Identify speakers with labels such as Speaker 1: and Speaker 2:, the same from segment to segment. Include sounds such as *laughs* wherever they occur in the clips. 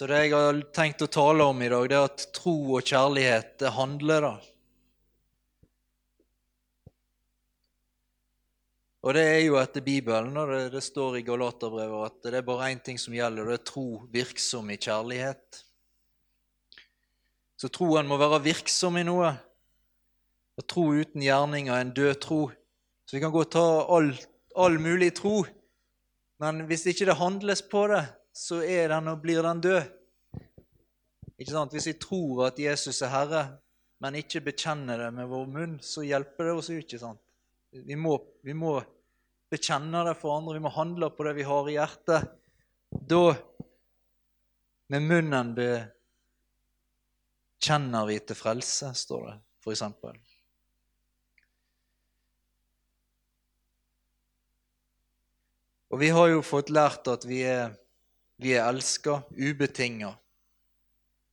Speaker 1: Så det jeg har tenkt å tale om i dag, det er at tro og kjærlighet, det handler, da. Og det er jo etter Bibelen, og det, det står i Galaterbrevet at det er bare én ting som gjelder, og det er tro virksom i kjærlighet. Så troen må være virksom i noe. Og tro uten gjerninger er en død tro. Så vi kan og ta all, all mulig tro, men hvis ikke det handles på det, så er den og blir den død. Ikke sant? Hvis vi tror at Jesus er Herre, men ikke bekjenner det med vår munn, så hjelper det oss ikke. sant? Vi må, vi må bekjenne det for andre, vi må handle på det vi har i hjertet. Da, med munnen, bekjenner vi til frelse, står det for eksempel. Og vi har jo fått lært at vi er, vi er elska ubetinga.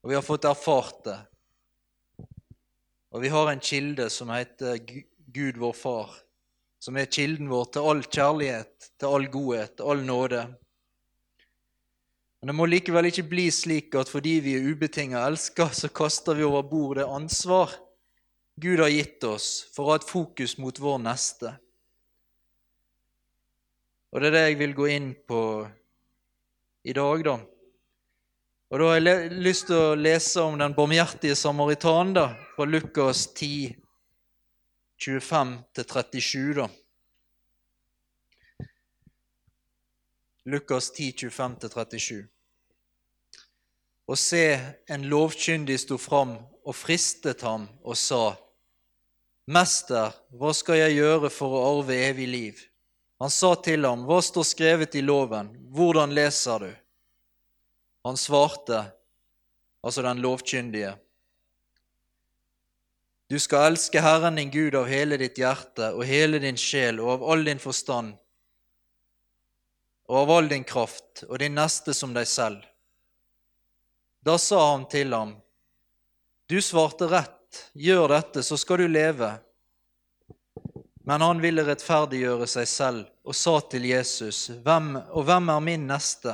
Speaker 1: Og vi har fått erfart det. Og vi har en kilde som heter Gud vår Far, som er kilden vår til all kjærlighet, til all godhet, til all nåde. Men det må likevel ikke bli slik at fordi vi er ubetinga elska, så kaster vi over bord det ansvar Gud har gitt oss for å ha et fokus mot vår neste. Og det er det jeg vil gå inn på i dag, da. Og Da har jeg lyst til å lese om den barmhjertige samaritan da, fra Lukas 10, 25-37. da. Lukas 10, 25-37. Og se, en lovkyndig sto fram og fristet ham og sa:" Mester, hva skal jeg gjøre for å arve evig liv? Han sa til ham, Hva står skrevet i loven, hvordan leser du? Han svarte, altså den lovkyndige, Du skal elske Herren din Gud av hele ditt hjerte og hele din sjel og av all din forstand og av all din kraft og din neste som deg selv. Da sa han til ham, Du svarte rett, gjør dette, så skal du leve. Men han ville rettferdiggjøre seg selv og sa til Jesus, hvem, og hvem er min neste?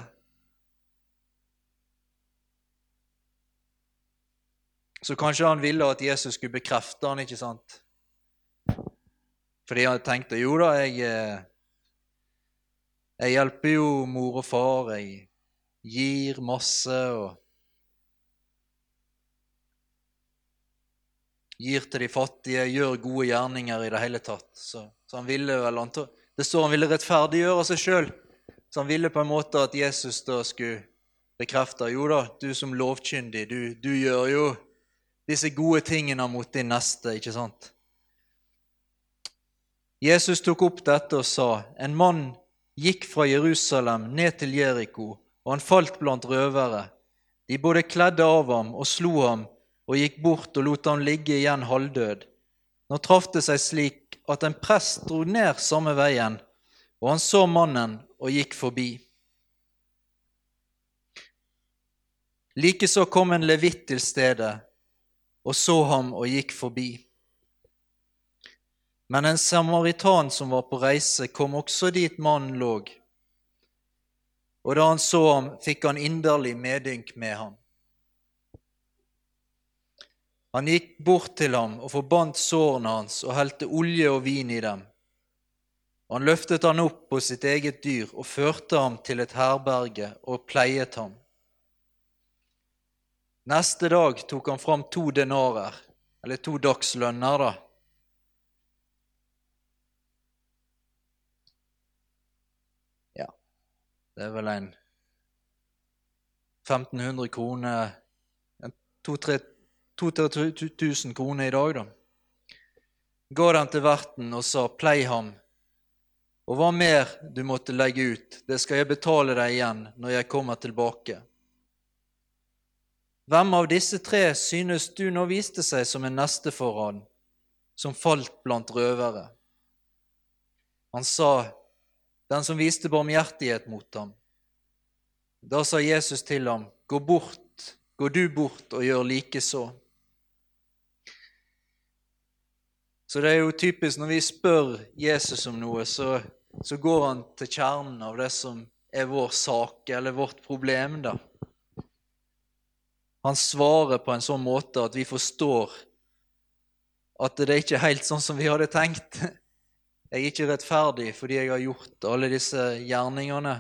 Speaker 1: Så kanskje han ville at Jesus skulle bekrefte han, ikke sant? Fordi han tenkte jo da, jeg, eh, jeg hjelper jo mor og far, jeg gir masse og gir til de fattige, gjør gode gjerninger i det hele tatt. Så, så han ville vel Det står han ville rettferdiggjøre seg sjøl. Så han ville på en måte at Jesus da skulle bekrefte jo da, du som lovkyndig, du, du gjør jo disse gode tingene mot din neste, ikke sant? Jesus tok opp dette og sa, en mann gikk fra Jerusalem ned til Jeriko, og han falt blant røvere. De både kledde av ham og slo ham og gikk bort og lot ham ligge igjen halvdød. Nå traff det seg slik at en prest dro ned samme veien, og han så mannen og gikk forbi. Likeså kom en levitt til stedet og så ham og gikk forbi. Men en samaritan som var på reise, kom også dit mannen lå. Og da han så ham, fikk han inderlig medynk med ham. Han gikk bort til ham og forbandt sårene hans og helte olje og vin i dem. Han løftet han opp på sitt eget dyr og førte ham til et herberge og pleiet ham. Neste dag tok han fram to denarer, eller to dagslønner, da. Ja, det er vel en 1500 kroner, 2000-3000 2000 kroner i dag, da. går han til verten og sa, plei ham. Og hva mer du måtte legge ut, det skal jeg betale deg igjen når jeg kommer tilbake. Hvem av disse tre synes du nå viste seg som en neste for han, som falt blant røvere? Han sa, den som viste barmhjertighet mot ham. Da sa Jesus til ham, gå bort, gå du bort og gjør likeså. Så det er jo typisk når vi spør Jesus om noe, så, så går han til kjernen av det som er vår sak, eller vårt problem. da. Han svarer på en sånn måte at vi forstår at det er ikke helt sånn som vi hadde tenkt. Jeg er ikke rettferdig fordi jeg har gjort alle disse gjerningene.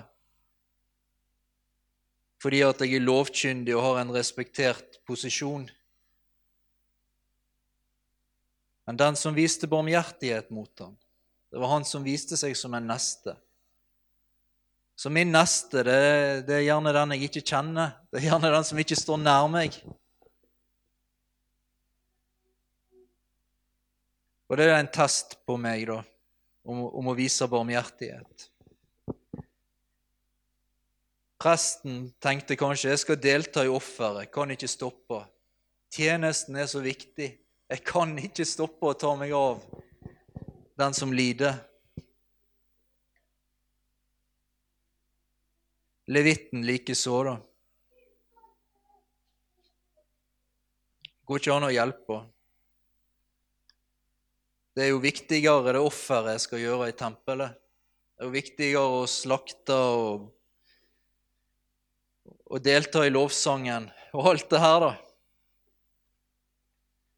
Speaker 1: Fordi at jeg er lovkyndig og har en respektert posisjon. Men den som viste barmhjertighet mot ham, det var han som viste seg som en neste. Så min neste, det, det, er gjerne den jeg ikke kjenner. Det er gjerne den som ikke står nær meg. Og det er en test på meg, da, om, om å vise barmhjertighet. Presten tenkte kanskje jeg skal delta i offeret, kan ikke stoppe. Tjenesten er så viktig. Jeg kan ikke stoppe å ta meg av den som lider. Levitten likeså, da. Går ikke an å hjelpe. Det er jo viktigere det offeret jeg skal gjøre i tempelet. Det er jo viktigere å slakte og, og delta i lovsangen og alt det her, da.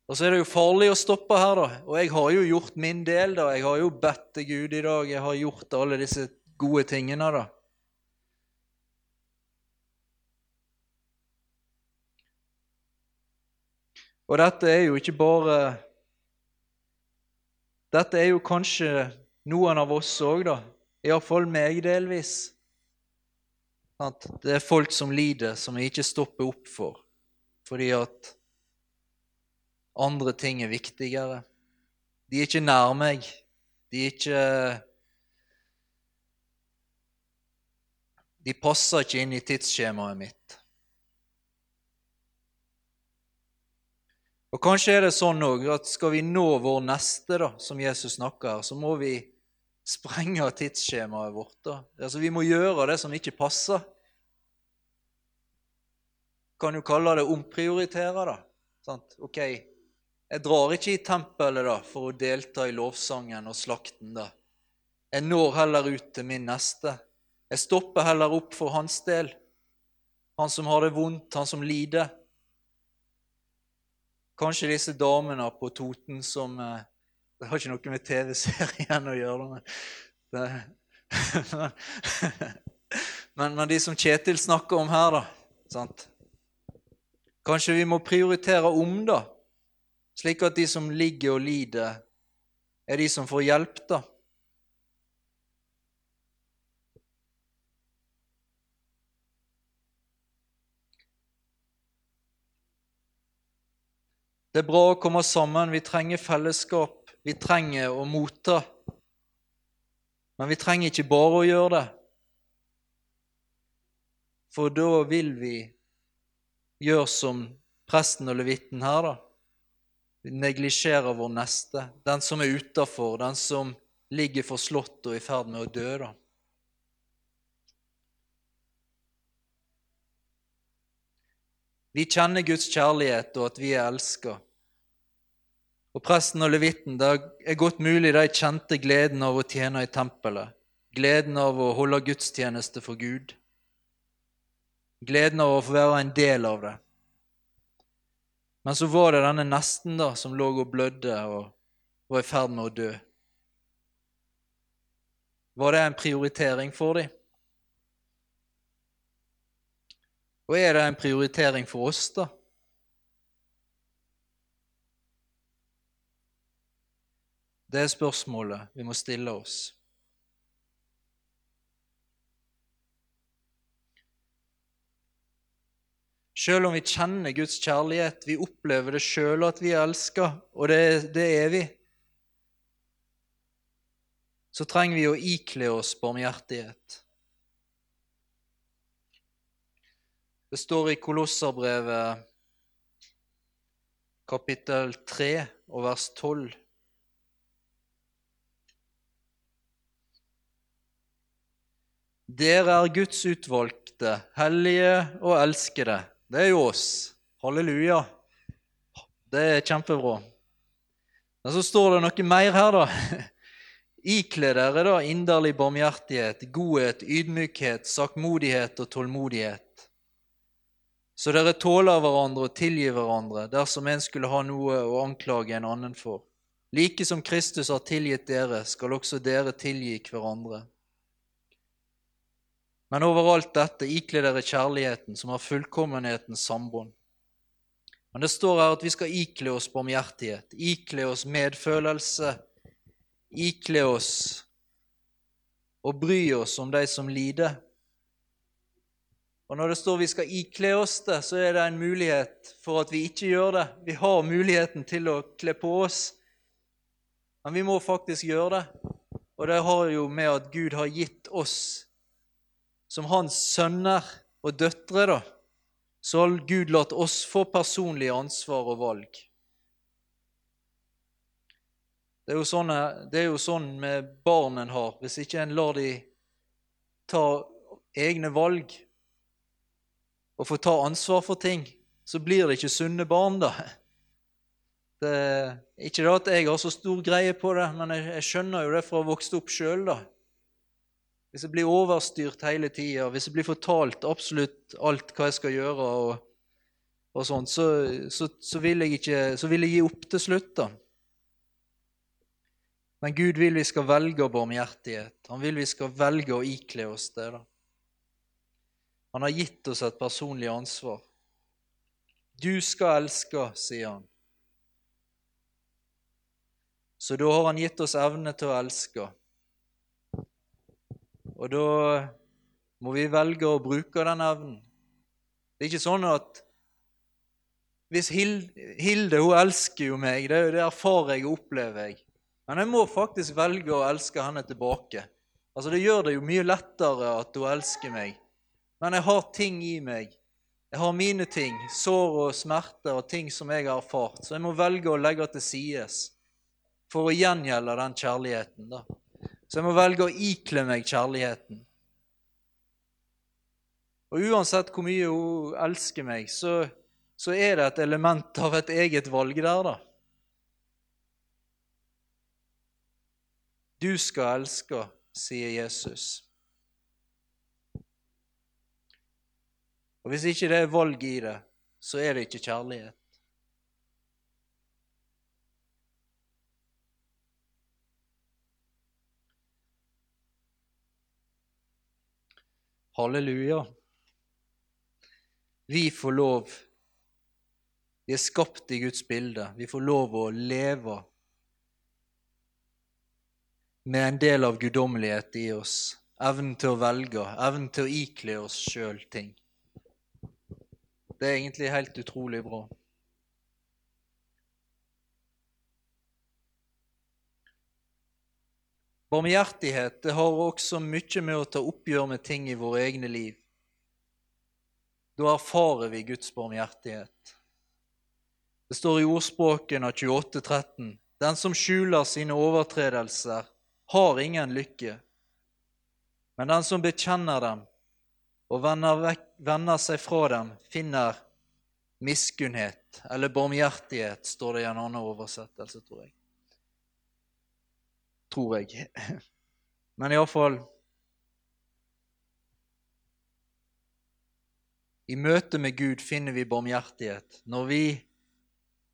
Speaker 1: Og så er det jo farlig å stoppe her, da. Og jeg har jo gjort min del, da. Jeg har jo bedt til Gud i dag. Jeg har gjort alle disse gode tingene, da. Og dette er jo ikke bare Dette er jo kanskje noen av oss òg, da. Iallfall meg delvis. At det er folk som lider, som jeg ikke stopper opp for fordi at andre ting er viktigere. De er ikke nær meg. De er ikke De passer ikke inn i tidsskjemaet mitt. Og Kanskje er det sånn òg at skal vi nå vår neste, da, som Jesus snakker så må vi sprenge tidsskjemaet vårt. da. Altså, Vi må gjøre det som ikke passer. Kan jo kalle det omprioritere, da. Sant? Ok, jeg drar ikke i tempelet da, for å delta i lovsangen og slakten. da. Jeg når heller ut til min neste. Jeg stopper heller opp for hans del. Han som har det vondt, han som lider. Kanskje disse damene på Toten som eh, Det har ikke noe med TV-serien å gjøre, men, det, *laughs* men, men de som Kjetil snakker om her, da. Sant? Kanskje vi må prioritere om, da, slik at de som ligger og lider, er de som får hjelp, da. Det er bra å komme sammen. Vi trenger fellesskap. Vi trenger å motta. Men vi trenger ikke bare å gjøre det. For da vil vi gjøre som presten og levitten her, da. Vi neglisjerer vår neste, den som er utafor, den som ligger forslått og i ferd med å dø. da. Vi kjenner Guds kjærlighet og at vi er elska. Og presten og levitten, det er godt mulig de kjente gleden av å tjene i tempelet, gleden av å holde gudstjeneste for Gud, gleden av å få være en del av det. Men så var det denne nesten da, som lå og blødde og var i ferd med å dø. Var det en prioritering for dem? Og er det en prioritering for oss, da? Det er spørsmålet vi må stille oss. Selv om vi kjenner Guds kjærlighet, vi opplever det sjøl at vi er elska, og det, det, er vi, så trenger vi å ikle oss barmhjertighet. Det står i Kolosserbrevet kapittel 3 og vers 12. Dere er Guds utvalgte, hellige og elskede. Det er jo oss. Halleluja. Det er kjempebra. Men så står det noe mer her, da. *laughs* Ikle dere da inderlig barmhjertighet, godhet, ydmykhet, sakmodighet og tålmodighet. så dere tåler hverandre og tilgir hverandre dersom en skulle ha noe å anklage en annen for. Like som Kristus har tilgitt dere, skal også dere tilgi hverandre. Men overalt dette ikle dere kjærligheten, som har fullkommenhetens sambånd. Men det står her at vi skal ikle oss barmhjertighet, ikle oss medfølelse, ikle oss og bry oss om de som lider. Og Når det står vi skal ikle oss det, så er det en mulighet for at vi ikke gjør det. Vi har muligheten til å kle på oss, men vi må faktisk gjøre det. Og det har jo med at Gud har gitt oss som hans sønner og døtre, da, så har Gud latt oss få personlig ansvar og valg. Det er sånn, det er jo sånn med barn en har. Hvis ikke en lar de ta egne valg og få ta ansvar for ting, så blir det ikke sunne barn, da. Det ikke det at jeg har så stor greie på det, men jeg, jeg skjønner jo det fra å ha vokst opp sjøl, da. Hvis jeg blir overstyrt hele tida, hvis jeg blir fortalt absolutt alt hva jeg skal gjøre, og, og sånt, så, så, så, vil jeg ikke, så vil jeg gi opp til slutt. da. Men Gud vil vi skal velge barmhjertighet. Han vil vi skal velge å ikle oss det. da. Han har gitt oss et personlig ansvar. Du skal elske, sier han. Så da har han gitt oss evne til å elske. Og da må vi velge å bruke den evnen. Det er ikke sånn at hvis Hilde, hun elsker jo meg, det, det erfarer jeg og opplever jeg. Men jeg må faktisk velge å elske henne tilbake. Altså Det gjør det jo mye lettere at hun elsker meg. Men jeg har ting i meg. Jeg har mine ting, sår og smerter og ting som jeg har erfart. Så jeg må velge å legge til sides for å gjengjelde den kjærligheten. da. Så jeg må velge å ikle meg kjærligheten. Og uansett hvor mye hun elsker meg, så, så er det et element av et eget valg der, da. Du skal elske, sier Jesus. Og Hvis ikke det er valg i det, så er det ikke kjærlighet. Halleluja. Vi får lov Vi er skapt i Guds bilde. Vi får lov å leve med en del av guddommelighet i oss. Evnen til å velge, evnen til å ikle oss sjøl ting. Det er egentlig helt utrolig bra. Barmhjertighet det har også mye med å ta oppgjør med ting i våre egne liv. Da erfarer vi Guds barmhjertighet. Det står i ordspråken av 2813.: Den som skjuler sine overtredelser, har ingen lykke. Men den som bekjenner dem og vender, vekk, vender seg fra dem, finner miskunnhet eller barmhjertighet, står det i en annen oversettelse, tror jeg. Tror jeg. *laughs* Men iallfall I møte med Gud finner vi barmhjertighet når vi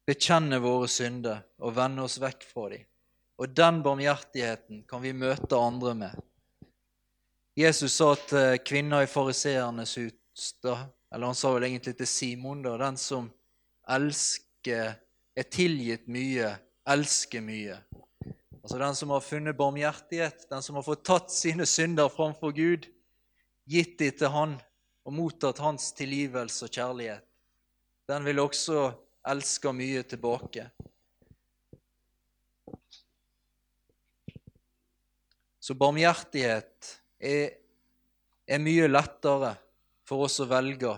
Speaker 1: bekjenner våre synder og vender oss vekk fra dem. Og den barmhjertigheten kan vi møte andre med. Jesus sa til kvinner i fariseernes hus, eller han sa vel egentlig til Simon, da, den som elsker, er tilgitt mye, elsker mye. Altså den som har funnet barmhjertighet, den som har fått tatt sine synder framfor Gud, gitt de til Han og mottatt Hans tilgivelse og kjærlighet. Den vil også elske mye tilbake. Så barmhjertighet er, er mye lettere for oss å velge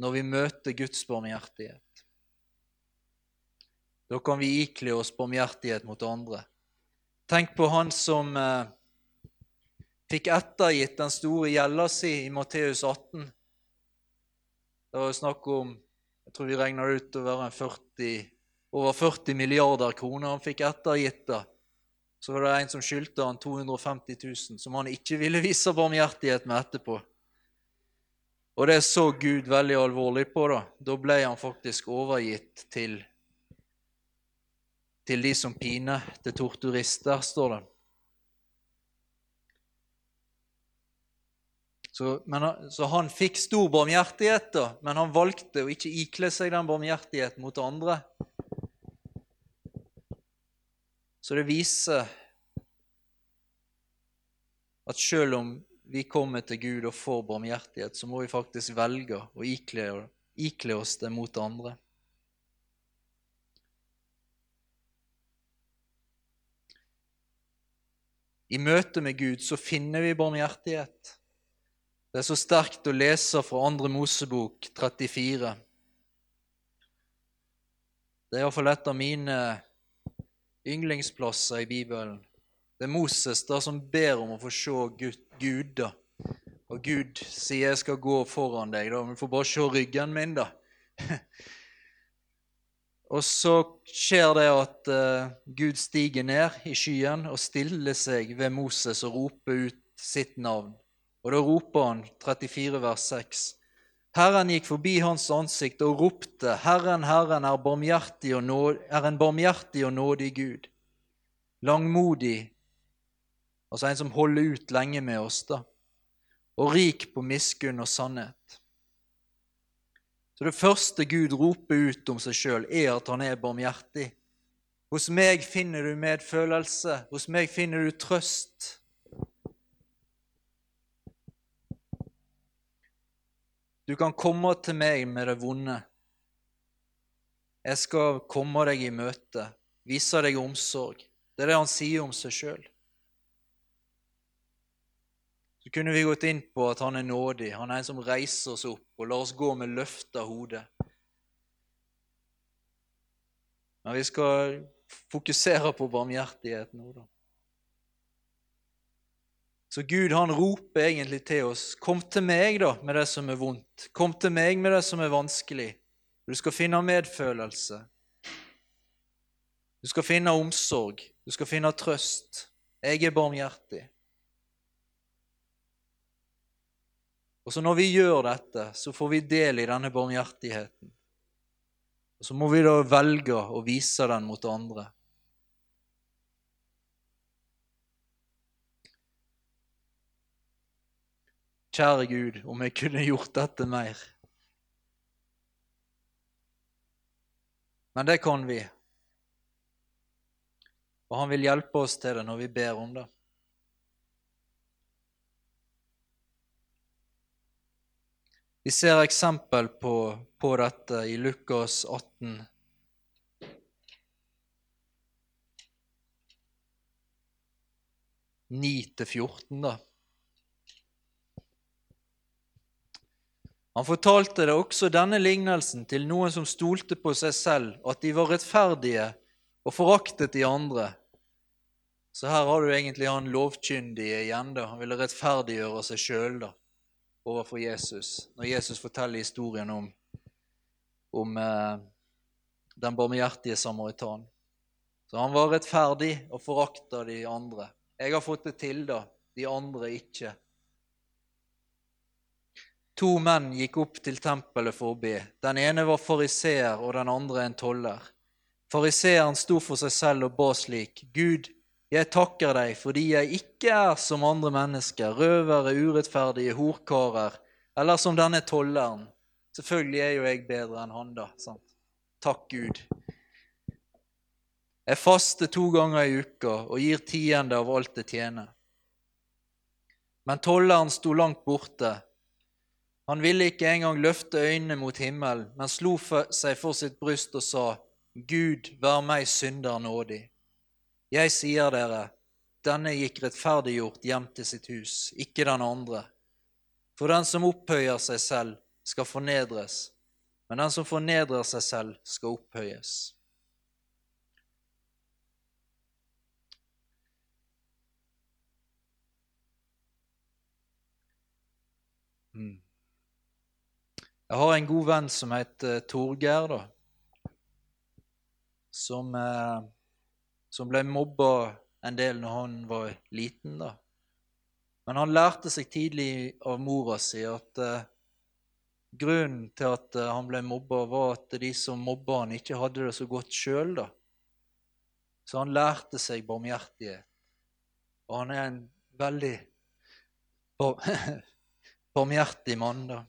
Speaker 1: når vi møter Guds barmhjertighet. Da kan vi ikle oss barmhjertighet mot andre. Tenk på han som eh, fikk ettergitt den store gjelda si i Matteus 18. Det var snakk om jeg tror vi regna det ut å være 40, over 40 milliarder kroner han fikk ettergitt. da så var det en som skyldte han 250 000, som han ikke ville vise barmhjertighet med etterpå. Og det så Gud veldig alvorlig på. Da Da ble han faktisk overgitt til, til de som piner, til torturister, står det. Så, men, så, han fikk stor barmhjertighet, da, men han valgte å ikke ikle seg den barmhjertigheten mot andre. Så det viser at selv om vi kommer til Gud og får barmhjertighet, så må vi faktisk velge å ikle, ikle oss det mot andre. I møte med Gud så finner vi barmhjertighet. Det er så sterkt å lese fra andre Mosebok 34. Det er iallfall et av mine yndlingsplasser i Bibelen. Det er Moses da som ber om å få se Gud, Gud da. Og Gud sier 'jeg skal gå foran deg', da. Men du får bare se ryggen min, da. *laughs* og så skjer det at uh, Gud stiger ned i skyen og stiller seg ved Moses og roper ut sitt navn. Og da roper han 34 vers 6. Herren gikk forbi hans ansikt og ropte, Herren, Herren er, barmhjertig og nåd, er en barmhjertig og nådig Gud. Langmodig, altså en som holder ut lenge med oss, da. Og rik på miskunn og sannhet. Så det første Gud roper ut om seg sjøl, er at han er barmhjertig. Hos meg finner du medfølelse, hos meg finner du trøst. Du kan komme til meg med det vonde. Jeg skal komme deg i møte, vise deg omsorg. Det er det han sier om seg sjøl. Så kunne vi gått inn på at han er nådig. Han er en som reiser oss opp og lar oss gå med løfta hode. Men vi skal fokusere på barmhjertighet nå, da. Så Gud han roper egentlig til oss, 'Kom til meg da med det som er vondt. Kom til meg med det som er vanskelig.' Du skal finne medfølelse. Du skal finne omsorg. Du skal finne trøst. Jeg er barmhjertig. Og så Når vi gjør dette, så får vi del i denne barmhjertigheten. Og Så må vi da velge å vise den mot andre. Kjære Gud, om jeg kunne gjort dette mer. Men det kan vi. Og han vil hjelpe oss til det når vi ber om det. Vi ser eksempel på, på dette i Lukas 18. Ni til 14, da. Han fortalte det også denne lignelsen til noen som stolte på seg selv, at de var rettferdige og foraktet de andre. Så her har du egentlig han lovkyndige igjen. da. Han ville rettferdiggjøre seg sjøl overfor Jesus, når Jesus forteller historien om, om eh, den barmhjertige samaritan. Så han var rettferdig og forakta de andre. Jeg har fått det til, da. De andre ikke. To menn gikk opp til tempelet for å be. Den ene var fariseer, og den andre en toller. Fariseeren sto for seg selv og ba slik.: Gud, jeg takker deg fordi jeg ikke er som andre mennesker, røvere, urettferdige, horkarer, eller som denne tolleren. Selvfølgelig er jo jeg bedre enn han, da. sant? Takk, Gud. Jeg faster to ganger i uka og gir tiende av alt det tjener. Men tolleren sto langt borte han ville ikke engang løfte øynene mot himmelen, men slo seg for sitt bryst og sa, Gud, vær meg synder nådig. Jeg sier dere, denne gikk rettferdiggjort hjem til sitt hus, ikke den andre. For den som opphøyer seg selv, skal fornedres, men den som fornedrer seg selv, skal opphøyes. Mm. Jeg har en god venn som heter Torgeir, da. Som, eh, som, ble mobba en del når han var liten, da. Men han lærte seg tidlig av mora si at eh, grunnen til at eh, han ble mobba, var at de som mobba han, ikke hadde det så godt sjøl. Så han lærte seg barmhjertighet. Og han er en veldig *laughs* barmhjertig mann, da.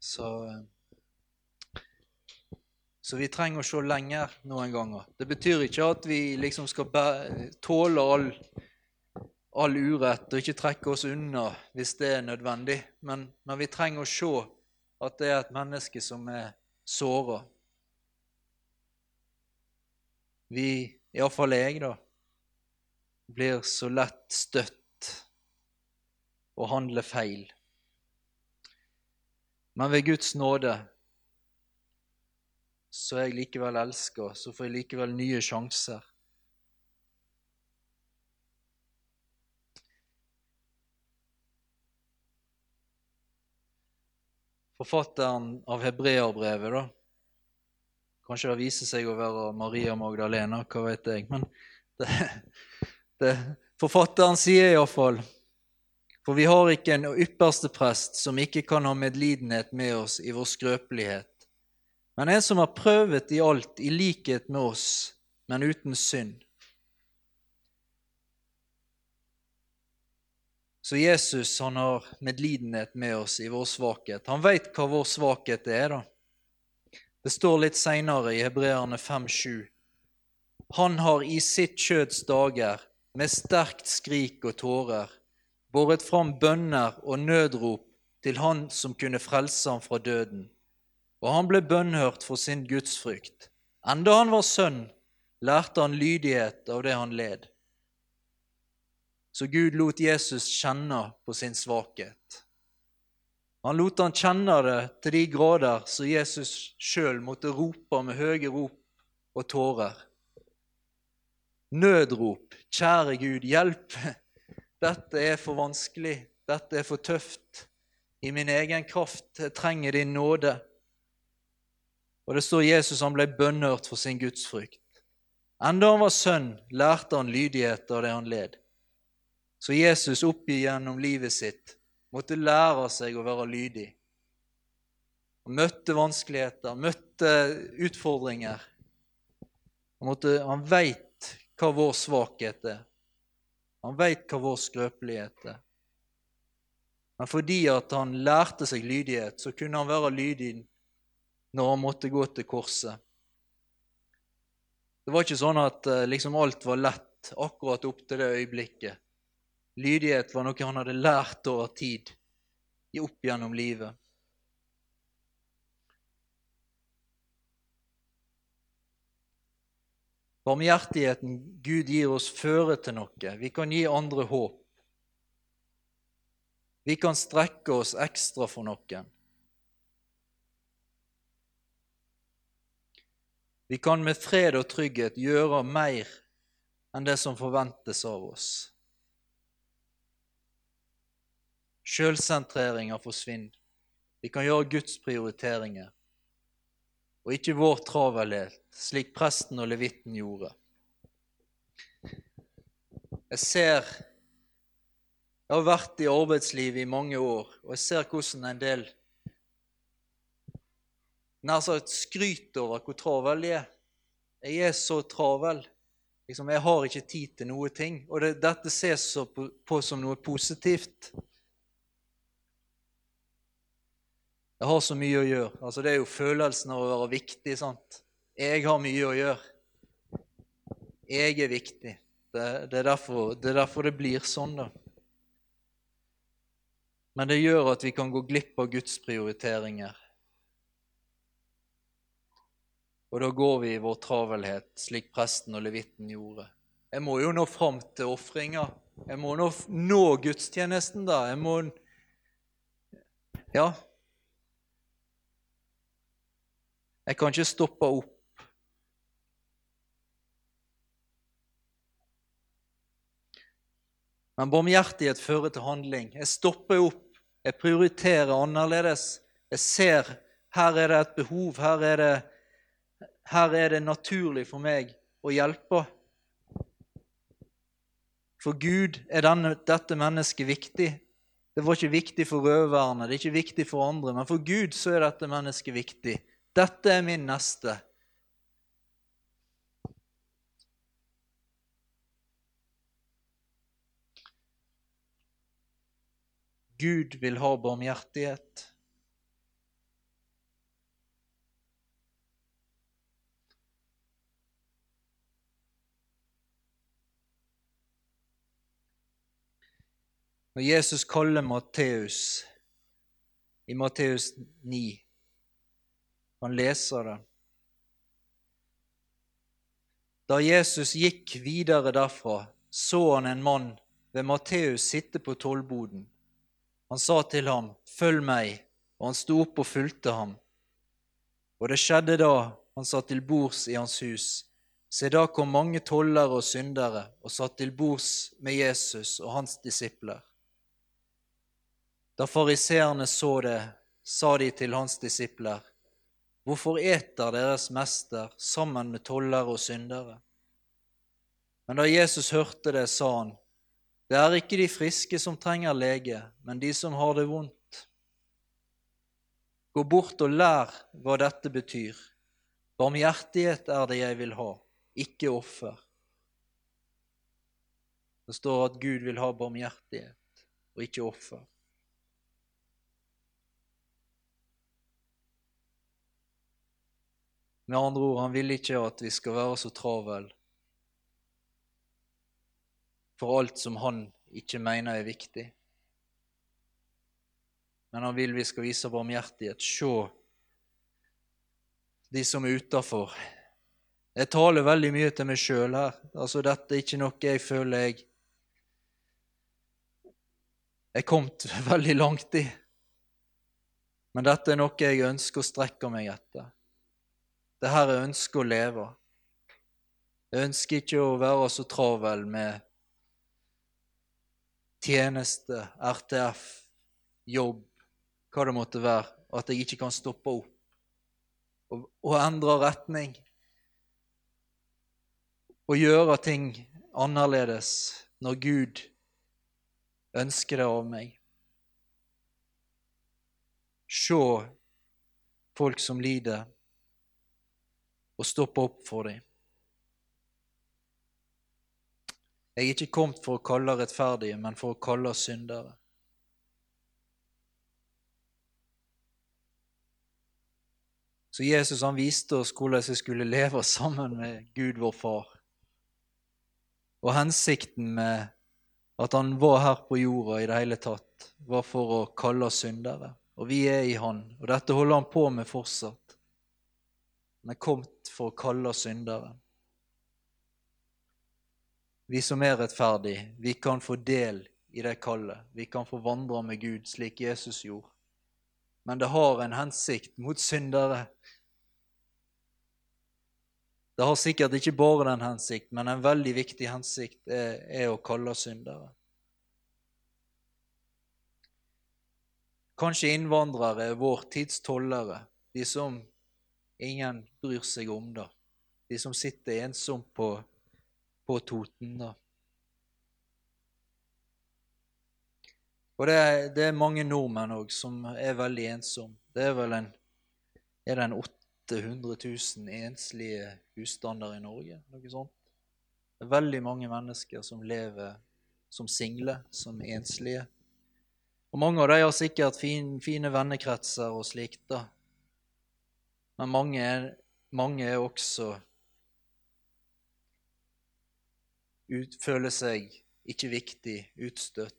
Speaker 1: Så eh, så vi trenger å se lenger noen ganger. Det betyr ikke at vi liksom skal tåle all, all urett og ikke trekke oss unna hvis det er nødvendig. Men, men vi trenger å se at det er et menneske som er såra. Vi, iallfall jeg, da, blir så lett støtt og handler feil. Men ved Guds nåde så er jeg likevel elska, så får jeg likevel nye sjanser. Forfatteren av hebreerbrevet, da Kanskje det viser seg å være Maria Magdalena, hva vet jeg. Men det, det, forfatteren sier iallfall For vi har ikke en ypperste prest som ikke kan ha medlidenhet med oss i vår skrøpelighet men en som har prøvet i alt i likhet med oss, men uten synd. Så Jesus han har medlidenhet med oss i vår svakhet. Han veit hva vår svakhet er. da. Det står litt seinere i Hebreerne 5,7. Han har i sitt kjøds dager med sterkt skrik og tårer båret fram bønner og nødrop til Han som kunne frelse ham fra døden og han ble bønnhørt for sin gudsfrykt. Enda han var sønn, lærte han lydighet av det han led. Så Gud lot Jesus kjenne på sin svakhet. Han lot han kjenne det til de grader så Jesus sjøl måtte rope med høye rop og tårer. Nødrop. Kjære Gud, hjelp! Dette er for vanskelig. Dette er for tøft. I min egen kraft jeg trenger din nåde. Og det står Jesus han ble bønnhørt for sin gudsfrykt. Enda han var sønn, lærte han lydighet av det han led. Så Jesus opp gjennom livet sitt måtte lære seg å være lydig. Han møtte vanskeligheter, møtte utfordringer. Han, måtte, han veit hva vår svakhet er. Han veit hva vår skrøpelighet er. Men fordi at han lærte seg lydighet, så kunne han være lydig når han måtte gå til korset. Det var ikke sånn at eh, liksom alt var lett akkurat opp til det øyeblikket. Lydighet var noe han hadde lært over tid, opp gjennom livet. Barmhjertigheten Gud gir oss, fører til noe. Vi kan gi andre håp. Vi kan strekke oss ekstra for noen. Vi kan med fred og trygghet gjøre mer enn det som forventes av oss. Sjølsentreringa forsvinner. Vi kan gjøre Guds prioriteringer, og ikke vår travelhet, slik presten og levitten gjorde. Jeg ser Jeg har vært i arbeidslivet i mange år, og jeg ser hvordan en del nær sagt skryter over hvor travel de er. Jeg er så travel. Liksom, jeg har ikke tid til noe ting. Og det, dette ses på, på som noe positivt. Jeg har så mye å gjøre. Altså, det er jo følelsen av å være viktig. sant? Jeg har mye å gjøre. Jeg er viktig. Det, det, er, derfor, det er derfor det blir sånn, da. Men det gjør at vi kan gå glipp av Guds prioriteringer. Og da går vi i vår travelhet, slik presten og levitten gjorde. Jeg må jo nå fram til ofringa. Jeg må nå nå gudstjenesten, da. Jeg må Ja. Jeg kan ikke stoppe opp. Men barmhjertighet fører til handling. Jeg stopper opp. Jeg prioriterer annerledes. Jeg ser her er det et behov, her er det her er det naturlig for meg å hjelpe. For Gud er denne, dette mennesket viktig. Det var ikke viktig for røverne, det er ikke viktig for andre, men for Gud så er dette mennesket viktig. Dette er min neste. Gud vil ha barmhjertighet. Når Jesus kaller Matteus i Matteus 9 Han leser det. Da Jesus gikk videre derfra, så han en mann ved Matteus sitte på tollboden. Han sa til ham, Følg meg, og han sto opp og fulgte ham. Og det skjedde da han satt til bords i hans hus. Se, da kom mange tollere og syndere og satt til bords med Jesus og hans disipler. Da fariseerne så det, sa de til hans disipler, Hvorfor eter deres mester sammen med tollere og syndere? Men da Jesus hørte det, sa han, Det er ikke de friske som trenger lege, men de som har det vondt. Gå bort og lær hva dette betyr. Barmhjertighet er det jeg vil ha, ikke offer. Det står at Gud vil ha barmhjertighet og ikke offer. Med andre ord, han vil ikke at vi skal være så travel for alt som han ikke mener er viktig. Men han vil vi skal vise barmhjertighet. Se de som er utafor. Jeg taler veldig mye til meg sjøl her. Altså, dette er ikke noe jeg føler jeg er kommet *laughs* veldig langt i. Men dette er noe jeg ønsker å strekke meg etter. Det her jeg ønsker å leve. Jeg ønsker ikke å være så travel med tjeneste, RTF, jobb, hva det måtte være, at jeg ikke kan stoppe opp og, og endre retning. Og gjøre ting annerledes når Gud ønsker det av meg. Se folk som lider og stoppe opp for dem. Jeg er ikke kommet for å kalle rettferdige, men for å kalle syndere. Så Jesus han viste oss hvordan vi skulle leve sammen med Gud, vår Far. Og hensikten med at han var her på jorda i det hele tatt, var for å kalle oss syndere. Og vi er i Han, og dette holder han på med fortsatt. Han er kommet for å kalle oss syndere. Vi som er rettferdige, vi kan få del i det kallet. Vi kan få vandre med Gud slik Jesus gjorde. Men det har en hensikt mot syndere. Det har sikkert ikke bare den hensikt, men en veldig viktig hensikt er, er å kalle syndere. Kanskje innvandrere er vår tids tollere, de som ingen bryr seg om, da. De som sitter ensomt på, på Toten, da. Og det er, det er mange nordmenn òg som er veldig ensomme. Det er vel en er det en 800 000 enslige husstander i Norge? Noe sånt. Det er veldig mange mennesker som lever som single, som enslige. Og mange av dem har sikkert fin, fine vennekretser og slikt, da. Men mange er, mange er også ut, føler seg ikke viktig, utstøtt.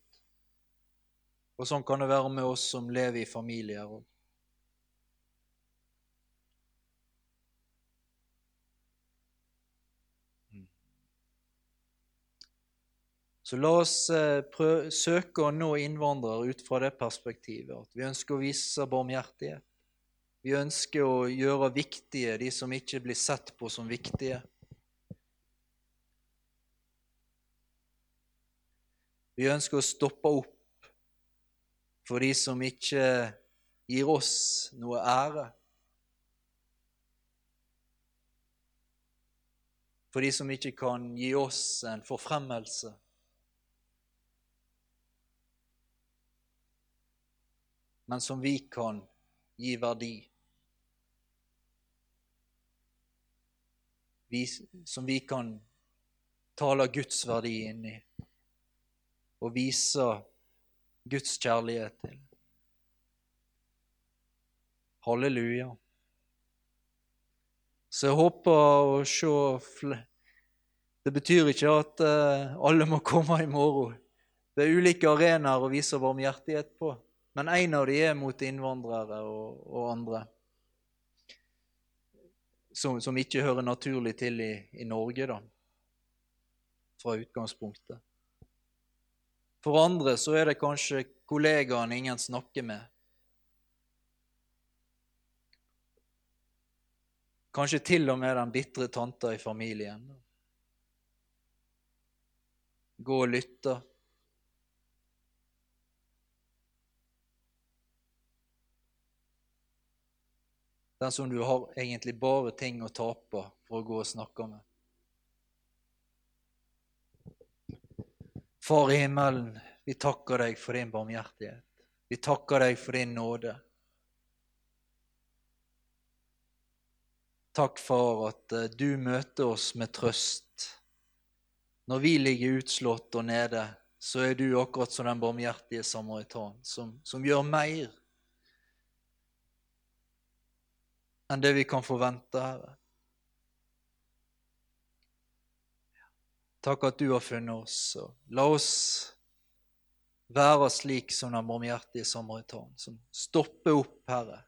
Speaker 1: Og sånn kan det være med oss som lever i familier òg. Mm. Så la oss eh, prøve, søke å nå innvandrere ut fra det perspektivet at vi ønsker å vise barmhjertighet. Vi ønsker å gjøre viktige de som ikke blir sett på som viktige. Vi ønsker å stoppe opp for de som ikke gir oss noe ære. For de som ikke kan gi oss en forfremmelse. men som vi kan gi verdi. Vi, som vi kan tale Guds verdi inn i og vise Guds kjærlighet til. Halleluja. Så jeg håper å se Det betyr ikke at uh, alle må komme i morgen. Det er ulike arenaer å vise barmhjertighet på, men en av dem er mot innvandrere og, og andre som, som, ikke hører naturlig til i, i Norge, da, fra utgangspunktet. For andre så er det kanskje kollegaen ingen snakker med. Kanskje til og med den bitre tanta i familien. Gå og lytte. Den som du har egentlig bare ting å tape for å gå og snakke med. Far i himmelen, vi takker deg for din barmhjertighet. Vi takker deg for din nåde. Takk, far, at eh, du møter oss med trøst. Når vi ligger utslått og nede, så er du akkurat som den barmhjertige samaritan, som, som gjør mer enn det vi kan forvente, Herre. Takk at du har funnet oss. og La oss være slik som den barmhjertige samaritan, som stopper opp, Herre.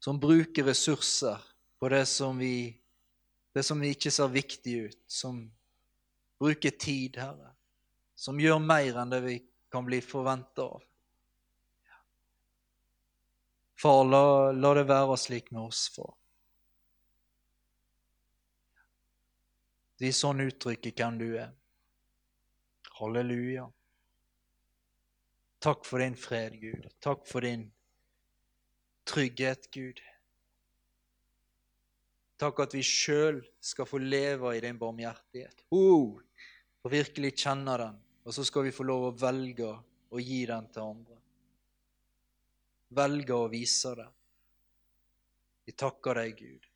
Speaker 1: Som bruker ressurser på det som vi, det som ikke ser viktig ut. Som bruker tid, Herre. Som gjør mer enn det vi kan bli forventa av. Far, la, la det være slik med oss, far. Vi sånn uttrykker hvem du er. Halleluja. Takk for din fred, Gud. Takk for din trygghet, Gud. Takk at vi sjøl skal få leve i din barmhjertighet. Oh, og virkelig kjenne den. Og så skal vi få lov å velge å gi den til andre. Velge å vise det. Vi takker deg, Gud.